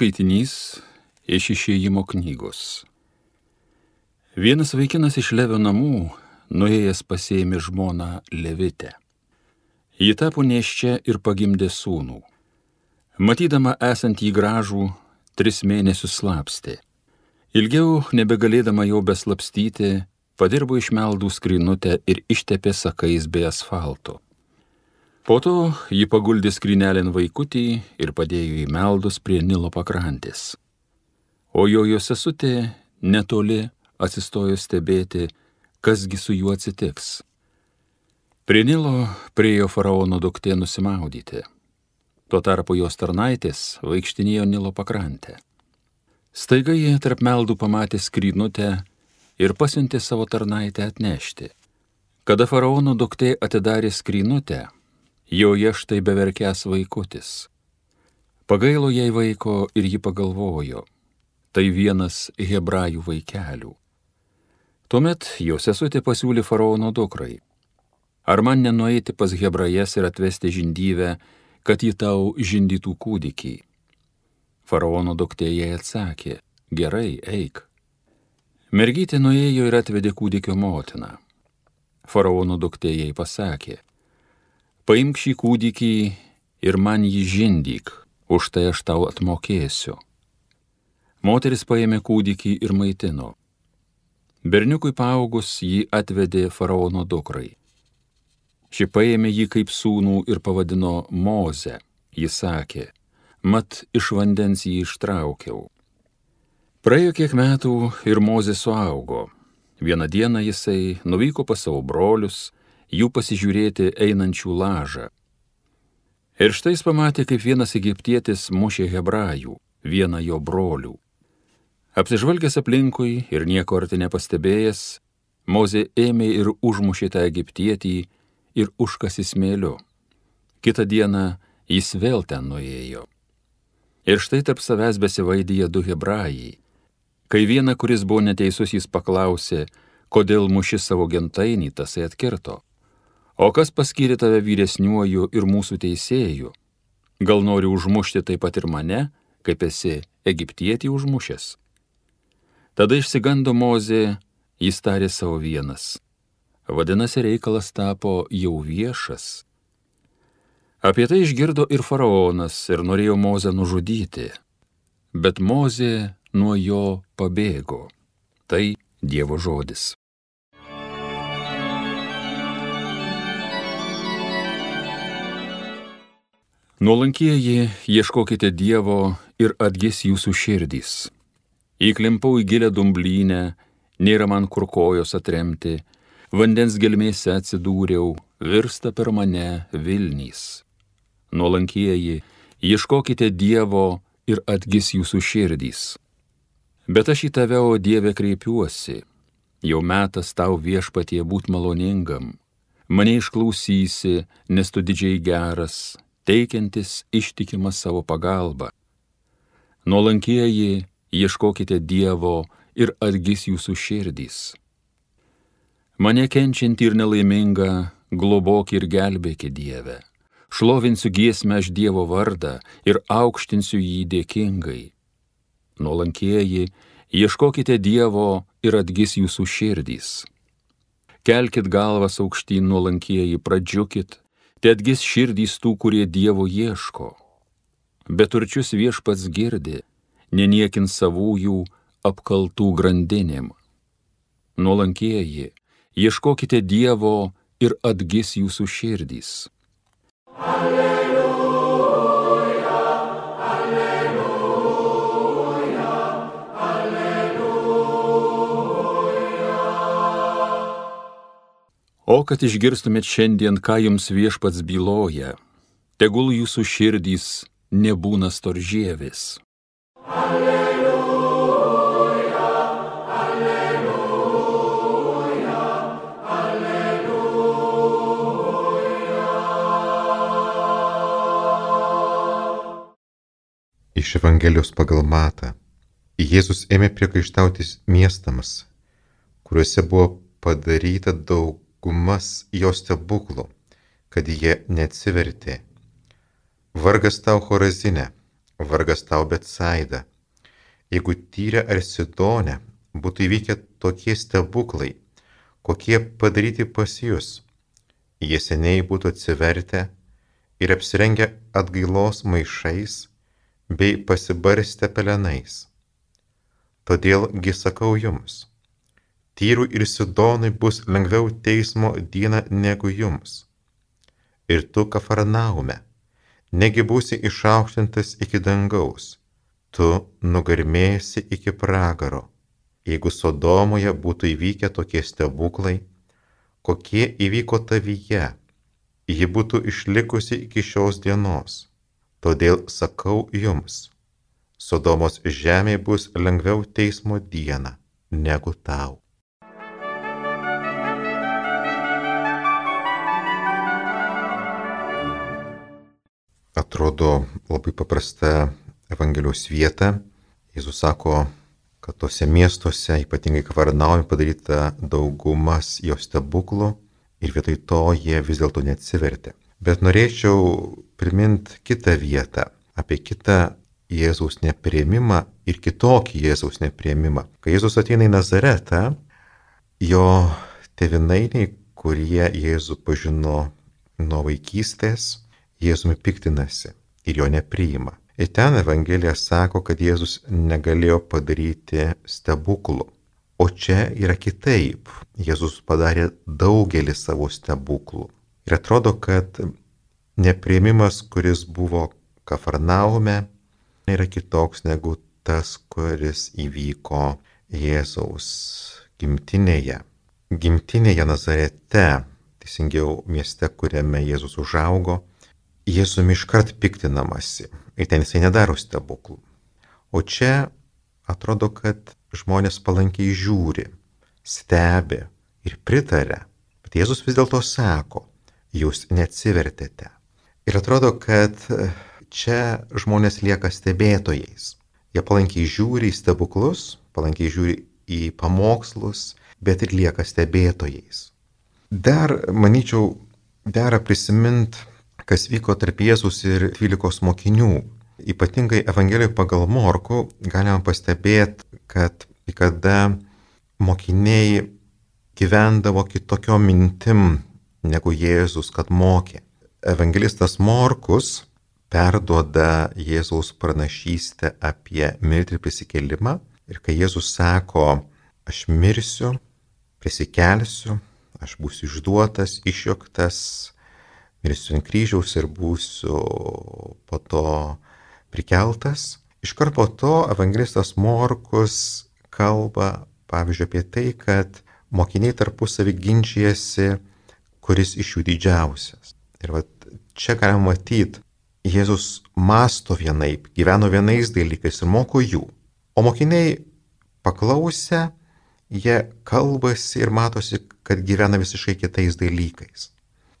Skaitinys iš išėjimo knygos. Vienas vaikinas iš Levio namų, nuėjęs pasėmė žmoną Levitę. Ji tapo neščia ir pagimdė sūnų. Matydama esant jį gražų, tris mėnesius slapstė. Ilgiau nebegalėdama jo beslapstyti, padirbo išmeldų skrinutę ir ištepė sakais bei asfaltu. Po to ji paguldė skrynelin vaikutį ir padėjo į meldus prie Nilo pakrantės. O jo jo sesutė netoli atsistojo stebėti, kasgi su juo atsitiks. Prie Nilo priejo faraono duktė nusimaudyti. Tuo tarpu jos tarnaitės vaikštinėjo Nilo pakrantę. Staiga jie tarp meldų pamatė skrynutę ir pasiuntė savo tarnaitę atnešti. Kada faraono duktė atidarė skrynutę, joje štai beverkęs vaikutis. Pagailo jai vaiko ir ji pagalvojo, tai vienas hebrajų vaikelių. Tuomet jos sesutė pasiūlė faraono dukrai. Ar man nenueiti pas hebrajas ir atvesti žindyvę, kad ji tau žindytų kūdikį? Faraono duktė jai atsakė, gerai, eik. Mergytė nuėjo ir atvedė kūdikio motiną. Faraono duktė jai pasakė, paimk šį kūdikį ir man jį žindyk, už tai aš tau atmokėsiu. Moteris paėmė kūdikį ir maitino. Berniukui paaugus jį atvedė faraono dukrai. Ši paėmė jį kaip sūnų ir pavadino Moze. Jis sakė, mat iš vandens jį ištraukiau. Praėjo kiek metų ir Mozė suaugo. Vieną dieną jisai nuvyko pas savo brolius, jų pasižiūrėti einančių lažą. Ir štai jis pamatė, kaip vienas egiptietis mušė hebrajų, vieną jo brolių. Apsižvalgęs aplinkui ir nieko arti nepastebėjęs, Mozė ėmė ir užmušė tą egiptietį ir užkasi smėliu. Kitą dieną jis vėl ten nuėjo. Ir štai tarp savęs besivaidyje du hebrajai. Kai vieną, kuris buvo neteisus, jis paklausė, kodėl muši savo gentainį, tasai atkirto. O kas paskyrė tave vyresniuoju ir mūsų teisėju? Gal nori užmušti taip pat ir mane, kaip esi egiptietį užmušęs? Tada išsigando Mozė, jis tarė savo vienas. Vadinasi, reikalas tapo jau viešas. Apie tai išgirdo ir faraonas ir norėjo Mozę nužudyti, bet Mozė nuo jo pabėgo. Tai Dievo žodis. Nuolankieji, ieškokite Dievo ir atgis jūsų širdys. Įklimpau į gilę dumblynę, nėra man kur kojos atremti, vandens gelmėse atsidūriau, virsta per mane Vilnys. Nuolankieji, ieškokite Dievo ir atgis jūsų širdys. Bet aš į tave, o Dieve, kreipiuosi. Jau metas tau viešpatie būt maloningam. Mane išklausysi, nes tu didžiai geras, teikiantis ištikimą savo pagalbą. Nuolankieji, ieškokite Dievo ir atgis jūsų širdys. Mane kenčiantį ir nelaimingą, globok ir gelbėki Dieve. Šlovinsiu giesmę aš Dievo vardą ir aukštinsiu jį dėkingai. Nuolankieji, ieškokite Dievo ir atgis jūsų širdys. Kelkit galvas aukštyn nuolankieji, pradžiukit, te atgis širdys tų, kurie Dievo ieško. Bet turčius viešpats girdi, neniekins savųjų apkaltų grandinėm. Nuolankieji, ieškokite Dievo ir atgis jūsų širdys. Alleluja. O kad išgirstumėt šiandien, ką jums viešpats byloja, tegul jūsų širdys nebūna storžėvis. Alleluja, alleluja, alleluja. Iš Evangelijos pagal Matą Jėzus ėmė priekaištautis miestams, kuriuose buvo padaryta daug gumas jo stebuklų, kad jie neatsivertė. Vargas tau horazinė, vargas tau Betsaida. Jeigu tyrė ar Sidonė būtų įvykę tokie stebuklai, kokie padaryti pas jūs, jie seniai būtų atsivertę ir apsirengę atgailos maišais bei pasibarstę pelenais. Todėlgi sakau jums, tyrų ir Sidonui bus lengviau teismo dieną negu jums. Ir tu, Kafarnaume, negi būsi išaukštintas iki dangaus tu nugarmėsi iki pragaro. Jeigu Sodomoje būtų įvykę tokie stebuklai, kokie įvyko tavyje, ji būtų išlikusi iki šios dienos. Todėl sakau jums, Sodomos žemė bus lengviau teismo dieną negu tau. Atrodo labai paprasta Evangelijos vietą. Jėzus sako, kad tose miestuose, ypatingai Kavarnaujame, padaryta daugumas jo stebuklų ir vietoj to jie vis dėlto neatsivertė. Bet norėčiau priminti kitą vietą, apie kitą Jėzaus neprieimimą ir kitokį Jėzaus neprieimimą. Kai Jėzus ateina į Nazaretą, jo tevinainiai, kurie Jėzų pažino nuo vaikystės, Jėzumi piktinasi ir jo nepriima. Ir ten Evangelija sako, kad Jėzus negalėjo padaryti stebuklų. O čia yra kitaip. Jėzus padarė daugelį savo stebuklų. Ir atrodo, kad neprieimimas, kuris buvo Kafarnaume, yra kitoks negu tas, kuris įvyko Jėzaus gimtinėje. Gimtinėje Nazarete, teisingiau mieste, kuriame Jėzus užaugo, Jėzumi iškart piktinamasi ir ten jisai nedaro stebuklų. O čia atrodo, kad žmonės palankiai žiūri, stebi ir pritarė. Bet Jėzus vis dėlto sako, jūs neatsivertėte. Ir atrodo, kad čia žmonės lieka stebėtojais. Jie palankiai žiūri į stebuklus, palankiai žiūri į pamokslus, bet ir lieka stebėtojais. Dar, manyčiau, dera prisiminti kas vyko tarp Jėzus ir 12 mokinių. Ypatingai Evangelijoje pagal Morku galima pastebėti, kad kada mokiniai gyvendavo kitokio mintim negu Jėzus, kad mokė. Evangelistas Morkus perduoda Jėzaus pranašystę apie mirtį ir prisikėlimą. Ir kai Jėzus sako, aš mirsiu, prisikelsiu, aš būsiu išduotas, išjoktas, mirsiu ant kryžiaus ir būsiu po to prikeltas. Iškart po to evangelistas Morkus kalba, pavyzdžiui, apie tai, kad mokiniai tarpusavį ginčijasi, kuris iš jų didžiausias. Ir va, čia galima matyti, Jėzus masto vienaip, gyveno vienais dalykais ir moko jų. O mokiniai paklausę, jie kalbasi ir matosi, kad gyvena visiškai kitais dalykais.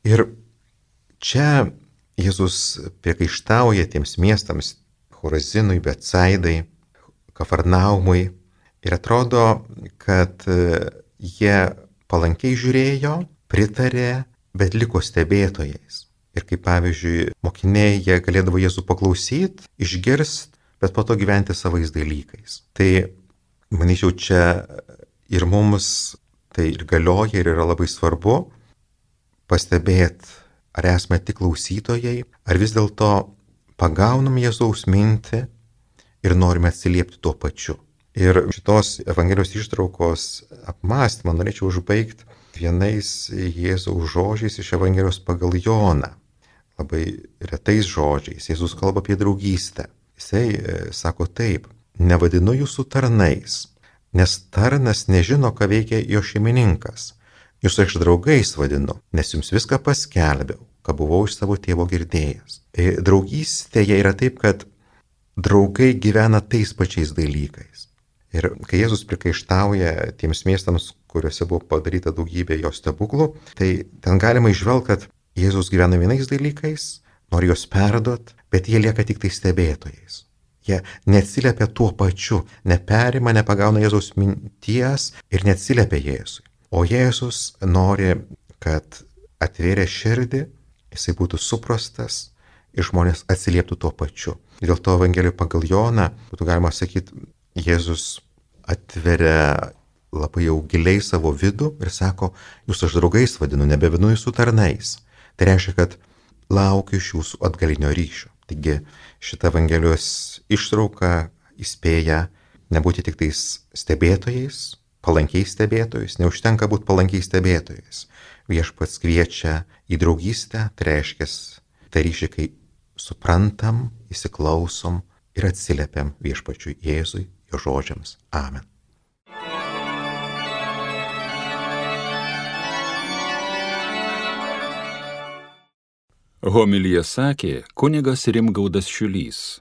Ir Čia Jėzus priekaištauja tiems miestams Horazinui, Betsaidai, Kafarnaumui ir atrodo, kad e, jie palankiai žiūrėjo, pritarė, bet liko stebėtojais. Ir kaip pavyzdžiui, mokiniai jie galėdavo Jėzų paklausyti, išgirst, bet po to gyventi savais dalykais. Tai, manyčiau, čia ir mums tai ir galioja ir yra labai svarbu pastebėti Ar esame tik klausytojai, ar vis dėlto pagaunam Jėzaus mintį ir norime atsiliepti tuo pačiu. Ir šitos Evangelijos ištraukos apmąstymą norėčiau užbaigti vienais Jėzaus žodžiais iš Evangelijos pagal Joną. Labai retais žodžiais. Jėzus kalba apie draugystę. Jisai e, sako taip, nevadinu jūsų tarnais, nes tarnas nežino, ką veikia jo šeimininkas Jūs aš draugais vadinu, nes jums viską paskelbiau, ką buvau iš savo tėvo girdėjęs. E, draugystėje yra taip, kad draugai gyvena tais pačiais dalykais. Ir kai Jėzus prikaištauja tiems miestams, kuriuose buvo padaryta daugybė jo stebuklų, tai ten galima išvelgti, kad Jėzus gyvena vienais dalykais, nori juos perduot, bet jie lieka tik tai stebėtojais. Jie neatsiliepia tuo pačiu, neperima, nepagauna Jėzaus minties ir neatsiliepia Jėzui. O Jėzus nori, kad atvėrė širdį, jisai būtų suprastas ir žmonės atsilieptų tuo pačiu. Dėl to Evangelijų pagal Joną, būtų galima sakyti, Jėzus atveria labai jau giliai savo vidų ir sako, jūs aš draugais vadinu, nebevinu jūsų tarnais. Tai reiškia, kad laukiu iš jūsų atgalinio ryšio. Taigi šitą Evangelijos ištrauką įspėja nebūti tik tais stebėtojais, palankiais stebėtojais, neužtenka būti palankiais stebėtojais. Viešpats kviečia į draugystę, tai reiškia tą ryšį, kai suprantam, įsiklausom ir atsiliepiam viešpačiui Jėzui, jo žodžiams. Amen. Homilyje sakė kunigas Rimgaudas Šiulys.